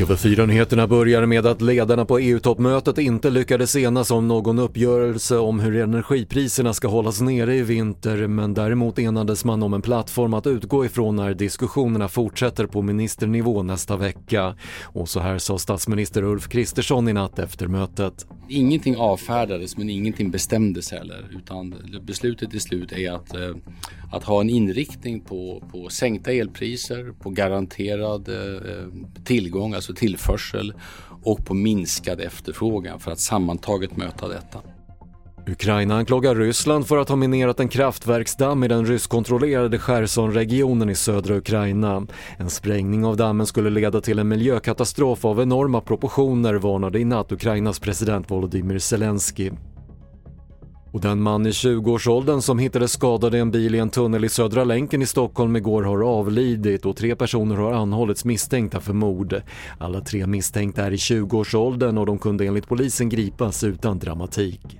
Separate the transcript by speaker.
Speaker 1: TV4-nyheterna börjar med att ledarna på EU-toppmötet inte lyckades enas om någon uppgörelse om hur energipriserna ska hållas nere i vinter men däremot enades man om en plattform att utgå ifrån när diskussionerna fortsätter på ministernivå nästa vecka. Och så här sa statsminister Ulf Kristersson i natt efter mötet.
Speaker 2: Ingenting avfärdades men ingenting bestämdes heller utan beslutet till slut är att, eh, att ha en inriktning på, på sänkta elpriser, på garanterad eh, tillgång, alltså tillförsel och på minskad efterfrågan för att sammantaget möta detta.
Speaker 1: Ukraina anklagar Ryssland för att ha minerat en kraftverksdamm i den ryskkontrollerade Chersonregionen i södra Ukraina. En sprängning av dammen skulle leda till en miljökatastrof av enorma proportioner varnade i natt Ukrainas president Volodymyr Zelensky. Och den man i 20-årsåldern som hittades skadad i en bil i en tunnel i Södra länken i Stockholm igår har avlidit och tre personer har anhållits misstänkta för mord. Alla tre misstänkta är i 20-årsåldern och de kunde enligt polisen gripas utan dramatik.